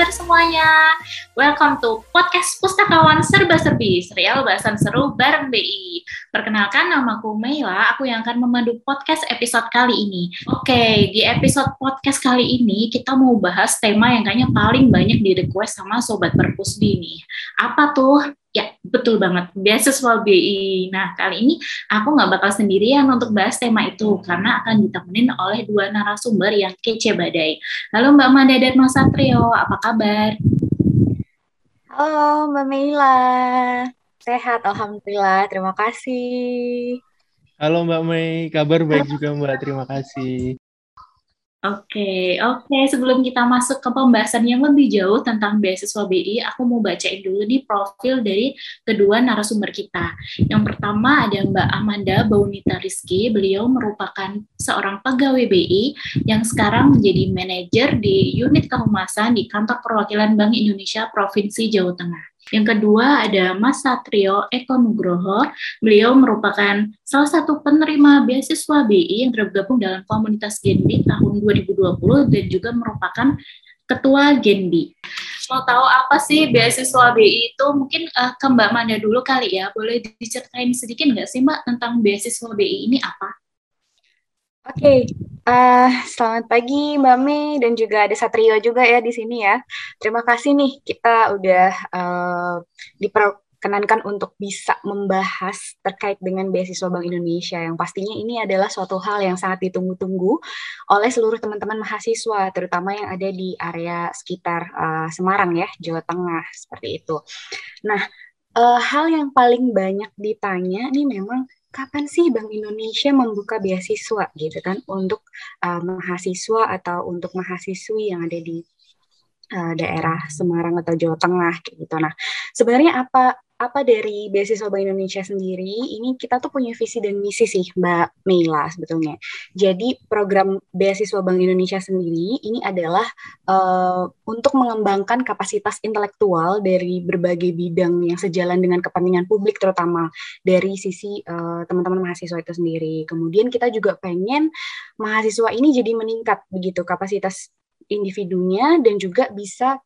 kabar semuanya? Welcome to podcast Pustakawan Serba Serbi, serial bahasan seru bareng BI. Perkenalkan namaku Meila, aku yang akan memandu podcast episode kali ini. Oke, di episode podcast kali ini kita mau bahas tema yang kayaknya paling banyak di request sama Sobat Perpusdi nih. Apa tuh? Ya, betul banget. Beasiswa BI. Nah, kali ini aku nggak bakal sendirian untuk bahas tema itu, karena akan ditemenin oleh dua narasumber yang kece badai. Halo Mbak Manda dan Mas Satrio, apa kabar? Halo Mbak Meila, sehat Alhamdulillah, terima kasih. Halo Mbak Mei, kabar baik juga Mbak, terima kasih. Oke, oke. Sebelum kita masuk ke pembahasan yang lebih jauh tentang beasiswa BI, aku mau bacain dulu di profil dari kedua narasumber kita. Yang pertama ada Mbak Amanda Baunita Rizky. Beliau merupakan seorang pegawai BI yang sekarang menjadi manajer di unit kehumasan di kantor perwakilan Bank Indonesia Provinsi Jawa Tengah. Yang kedua ada Mas Satrio Eko Nugroho. Beliau merupakan salah satu penerima beasiswa BI yang tergabung dalam komunitas Genbi tahun 2020 dan juga merupakan ketua Genbi. Mau tahu apa sih beasiswa BI itu? Mungkin uh, ke Mbak Manda dulu kali ya. Boleh diceritain sedikit nggak sih Mbak tentang beasiswa BI ini apa? Oke, okay. uh, eh, selamat pagi Mbak Mei dan juga ada Satrio juga ya di sini ya. Terima kasih nih kita udah uh, diperkenankan untuk bisa membahas terkait dengan beasiswa Bank Indonesia yang pastinya ini adalah suatu hal yang sangat ditunggu-tunggu oleh seluruh teman-teman mahasiswa, terutama yang ada di area sekitar uh, Semarang ya, Jawa Tengah seperti itu. Nah, uh, hal yang paling banyak ditanya nih memang kapan sih Bank Indonesia membuka beasiswa gitu kan untuk uh, mahasiswa atau untuk mahasiswi yang ada di uh, daerah Semarang atau Jawa Tengah gitu. Nah, sebenarnya apa apa dari beasiswa Bank Indonesia sendiri ini kita tuh punya visi dan misi sih Mbak Meila sebetulnya. Jadi program beasiswa Bank Indonesia sendiri ini adalah uh, untuk mengembangkan kapasitas intelektual dari berbagai bidang yang sejalan dengan kepentingan publik terutama dari sisi uh, teman-teman mahasiswa itu sendiri. Kemudian kita juga pengen mahasiswa ini jadi meningkat begitu kapasitas individunya dan juga bisa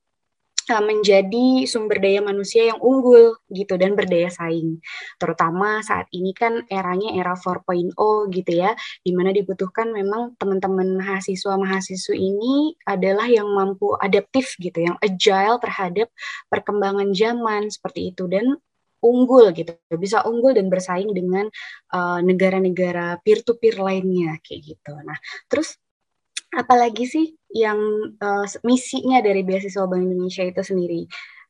menjadi sumber daya manusia yang unggul gitu dan berdaya saing. Terutama saat ini kan eranya era 4.0 gitu ya, di mana dibutuhkan memang teman-teman mahasiswa-mahasiswa ini adalah yang mampu adaptif gitu, yang agile terhadap perkembangan zaman seperti itu dan unggul gitu, bisa unggul dan bersaing dengan uh, negara-negara peer-to-peer lainnya kayak gitu. Nah, terus apalagi sih yang uh, misinya dari beasiswa Bank Indonesia itu sendiri?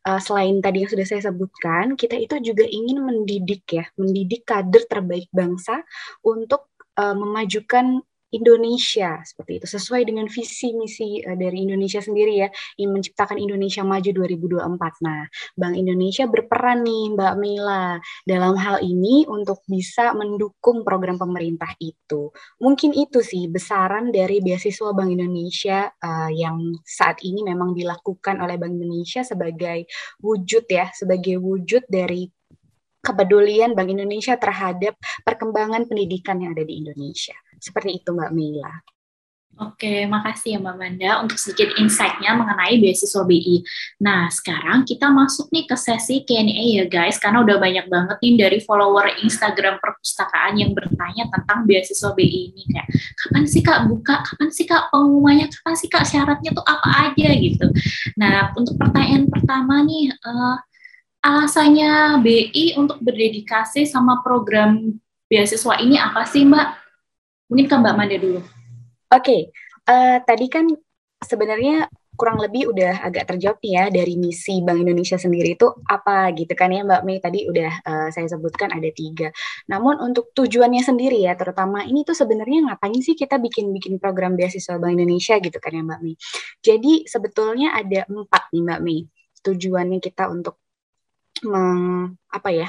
Uh, selain tadi yang sudah saya sebutkan, kita itu juga ingin mendidik ya, mendidik kader terbaik bangsa untuk uh, memajukan Indonesia seperti itu sesuai dengan visi misi uh, dari Indonesia sendiri ya ingin menciptakan Indonesia maju 2024. Nah, Bank Indonesia berperan nih Mbak Mila dalam hal ini untuk bisa mendukung program pemerintah itu. Mungkin itu sih besaran dari beasiswa Bank Indonesia uh, yang saat ini memang dilakukan oleh Bank Indonesia sebagai wujud ya, sebagai wujud dari kepedulian Bank Indonesia terhadap perkembangan pendidikan yang ada di Indonesia. Seperti itu Mbak Mila. Oke, makasih ya Mbak Manda untuk sedikit insight-nya mengenai beasiswa BI. Nah, sekarang kita masuk nih ke sesi Q&A ya guys, karena udah banyak banget nih dari follower Instagram perpustakaan yang bertanya tentang beasiswa BI ini. Kayak, kapan sih Kak buka? Kapan sih Kak pengumumannya? Kapan sih Kak syaratnya tuh apa aja gitu. Nah, untuk pertanyaan pertama nih, uh, alasannya BI untuk berdedikasi sama program beasiswa ini apa sih Mbak? Mungkin ke Mbak Manda dulu. Oke, okay. uh, eh, tadi kan sebenarnya kurang lebih udah agak terjawab nih ya dari misi Bank Indonesia sendiri itu apa gitu kan ya Mbak Mei tadi udah uh, saya sebutkan ada tiga. Namun untuk tujuannya sendiri ya terutama ini tuh sebenarnya ngapain sih kita bikin-bikin program beasiswa Bank Indonesia gitu kan ya Mbak Mei. Jadi sebetulnya ada empat nih Mbak Mei tujuannya kita untuk meng, apa ya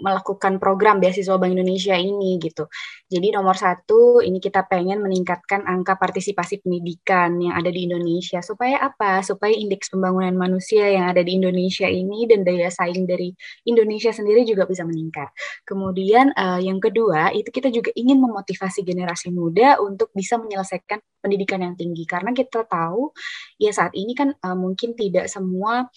melakukan program beasiswa Bank Indonesia ini gitu. Jadi nomor satu ini kita pengen meningkatkan angka partisipasi pendidikan yang ada di Indonesia supaya apa? Supaya indeks pembangunan manusia yang ada di Indonesia ini dan daya saing dari Indonesia sendiri juga bisa meningkat. Kemudian uh, yang kedua itu kita juga ingin memotivasi generasi muda untuk bisa menyelesaikan pendidikan yang tinggi karena kita tahu ya saat ini kan uh, mungkin tidak semua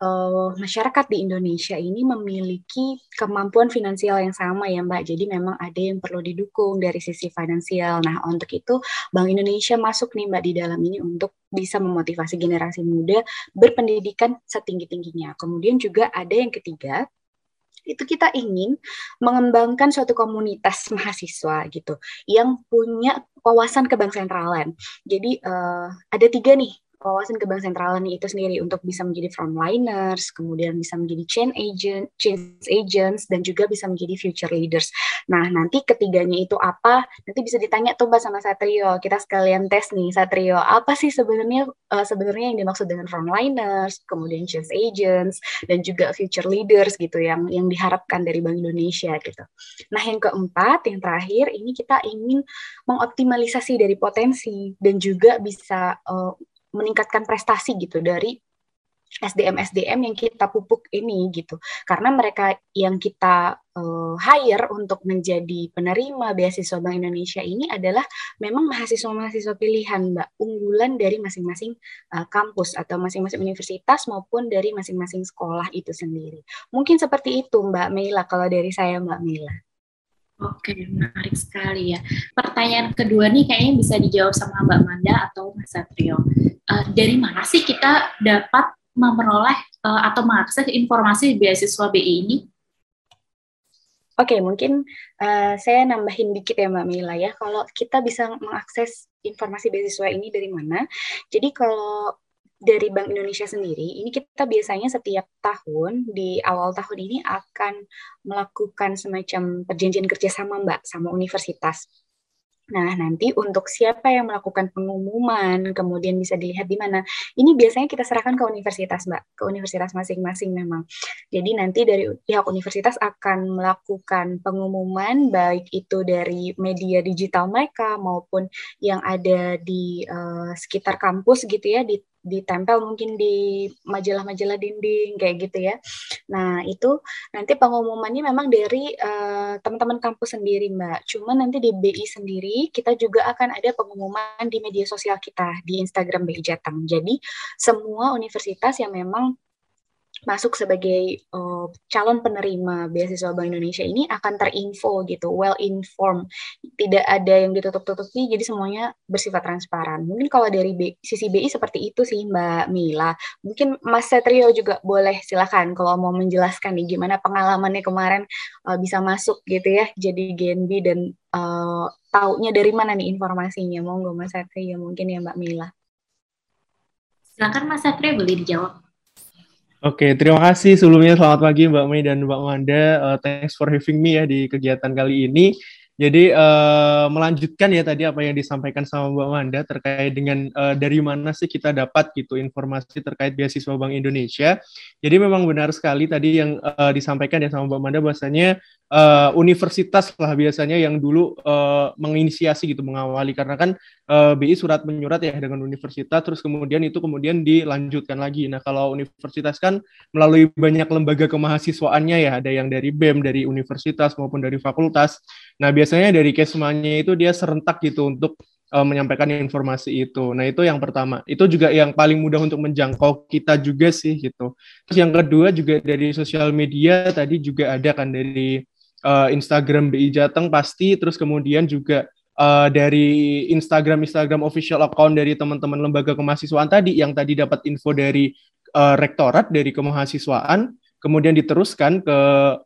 uh, masyarakat di Indonesia ini memiliki kemampuan finansial yang sama ya Mbak. Jadi memang ada yang perlu didukung dari sisi finansial. Nah untuk itu Bank Indonesia masuk nih Mbak di dalam ini untuk bisa memotivasi generasi muda berpendidikan setinggi-tingginya. Kemudian juga ada yang ketiga, itu kita ingin mengembangkan suatu komunitas mahasiswa gitu yang punya wawasan kebangsentralan. Jadi uh, ada tiga nih wawasan kebang sentralan itu sendiri untuk bisa menjadi frontliners, kemudian bisa menjadi change agent, change agents, dan juga bisa menjadi future leaders. Nah, nanti ketiganya itu apa? Nanti bisa ditanya tuh Mbak sama Satrio. Kita sekalian tes nih, Satrio, apa sih sebenarnya uh, sebenarnya yang dimaksud dengan frontliners, kemudian change agents, dan juga future leaders gitu yang yang diharapkan dari Bank Indonesia gitu. Nah, yang keempat, yang terakhir, ini kita ingin mengoptimalisasi dari potensi dan juga bisa uh, meningkatkan prestasi gitu dari SDM SDM yang kita pupuk ini gitu. Karena mereka yang kita uh, hire untuk menjadi penerima beasiswa Bank Indonesia ini adalah memang mahasiswa-mahasiswa pilihan Mbak. Unggulan dari masing-masing uh, kampus atau masing-masing universitas maupun dari masing-masing sekolah itu sendiri. Mungkin seperti itu Mbak Mila kalau dari saya Mbak Mila Oke, menarik sekali ya. Pertanyaan kedua nih kayaknya bisa dijawab sama Mbak Manda atau Mas Satrio. Uh, dari mana sih kita dapat memperoleh uh, atau mengakses informasi beasiswa BI ini? Oke, mungkin uh, saya nambahin dikit ya Mbak Mila ya. Kalau kita bisa mengakses informasi beasiswa ini dari mana? Jadi kalau dari Bank Indonesia sendiri, ini kita biasanya setiap tahun di awal tahun ini akan melakukan semacam perjanjian kerjasama Mbak sama universitas. Nah, nanti untuk siapa yang melakukan pengumuman, kemudian bisa dilihat di mana. Ini biasanya kita serahkan ke universitas, Mbak, ke universitas masing-masing memang. Jadi nanti dari pihak universitas akan melakukan pengumuman, baik itu dari media digital mereka maupun yang ada di uh, sekitar kampus gitu ya, di ditempel mungkin di majalah-majalah dinding kayak gitu ya. Nah, itu nanti pengumumannya memang dari uh, teman-teman kampus sendiri, Mbak. Cuma nanti di BI sendiri kita juga akan ada pengumuman di media sosial kita di Instagram BI Jateng. Jadi, semua universitas yang memang masuk sebagai uh, calon penerima beasiswa Bank Indonesia ini akan terinfo gitu, well informed, tidak ada yang ditutup-tutupi, jadi semuanya bersifat transparan. Mungkin kalau dari B, sisi BI seperti itu sih Mbak Mila. Mungkin Mas Setrio juga boleh silakan kalau mau menjelaskan nih gimana pengalamannya kemarin uh, bisa masuk gitu ya, jadi GNB dan uh, taunya dari mana nih informasinya? Monggo Mas Setrio mungkin ya Mbak Mila. Silakan Mas Satrio boleh dijawab. Oke, terima kasih sebelumnya selamat pagi Mbak Mei dan Mbak Wanda. Uh, thanks for having me ya di kegiatan kali ini. Jadi uh, melanjutkan ya tadi apa yang disampaikan sama Mbak Wanda terkait dengan uh, dari mana sih kita dapat gitu informasi terkait beasiswa Bank Indonesia. Jadi memang benar sekali tadi yang uh, disampaikan ya sama Mbak Wanda bahwasanya uh, universitas lah biasanya yang dulu uh, menginisiasi gitu mengawali karena kan uh, BI surat menyurat ya dengan universitas terus kemudian itu kemudian dilanjutkan lagi. Nah, kalau universitas kan melalui banyak lembaga kemahasiswaannya ya ada yang dari BEM dari universitas maupun dari fakultas. Nah, biasanya dari kesmanya itu dia serentak gitu untuk uh, menyampaikan informasi itu. Nah, itu yang pertama. Itu juga yang paling mudah untuk menjangkau kita juga sih gitu. Terus yang kedua juga dari sosial media tadi juga ada kan dari uh, Instagram BI Jateng pasti terus kemudian juga uh, dari Instagram Instagram official account dari teman-teman lembaga kemahasiswaan tadi yang tadi dapat info dari uh, rektorat dari kemahasiswaan kemudian diteruskan ke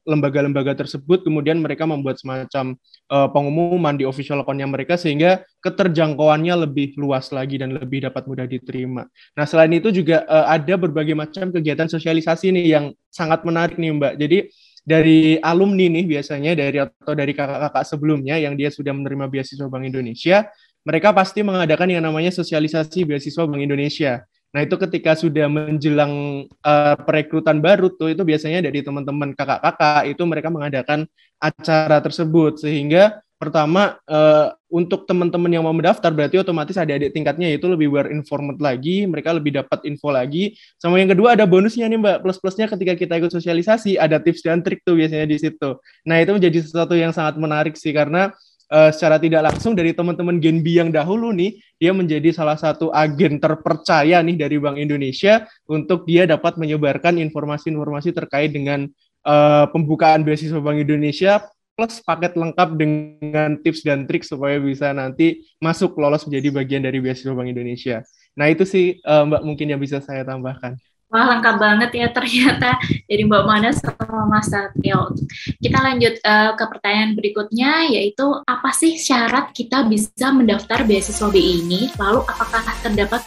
lembaga-lembaga tersebut kemudian mereka membuat semacam uh, pengumuman di official accountnya mereka sehingga keterjangkauannya lebih luas lagi dan lebih dapat mudah diterima. Nah selain itu juga uh, ada berbagai macam kegiatan sosialisasi nih yang sangat menarik nih Mbak. Jadi dari alumni nih biasanya dari atau dari kakak-kakak sebelumnya yang dia sudah menerima beasiswa Bank Indonesia, mereka pasti mengadakan yang namanya sosialisasi beasiswa Bank Indonesia. Nah itu ketika sudah menjelang uh, perekrutan baru tuh itu biasanya dari teman-teman kakak-kakak itu mereka mengadakan acara tersebut sehingga pertama uh, untuk teman-teman yang mau mendaftar berarti otomatis adik-adik tingkatnya itu lebih berinformat lagi, mereka lebih dapat info lagi. Sama yang kedua ada bonusnya nih Mbak, plus-plusnya ketika kita ikut sosialisasi ada tips dan trik tuh biasanya di situ. Nah, itu menjadi sesuatu yang sangat menarik sih karena uh, secara tidak langsung dari teman-teman Genbi yang dahulu nih, dia menjadi salah satu agen terpercaya nih dari Bank Indonesia untuk dia dapat menyebarkan informasi-informasi terkait dengan uh, pembukaan beasiswa Bank Indonesia plus paket lengkap dengan tips dan trik supaya bisa nanti masuk lolos menjadi bagian dari beasiswa Bank Indonesia. Nah itu sih uh, Mbak mungkin yang bisa saya tambahkan. Wah lengkap banget ya ternyata dari Mbak Mana sama Mas Satrio. Kita lanjut uh, ke pertanyaan berikutnya yaitu apa sih syarat kita bisa mendaftar beasiswa BI ini? Lalu apakah terdapat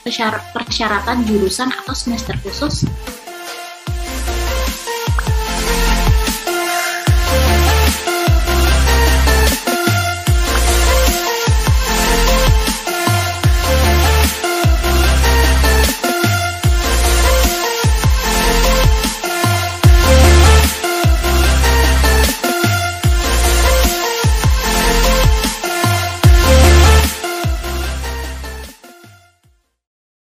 persyaratan jurusan atau semester khusus?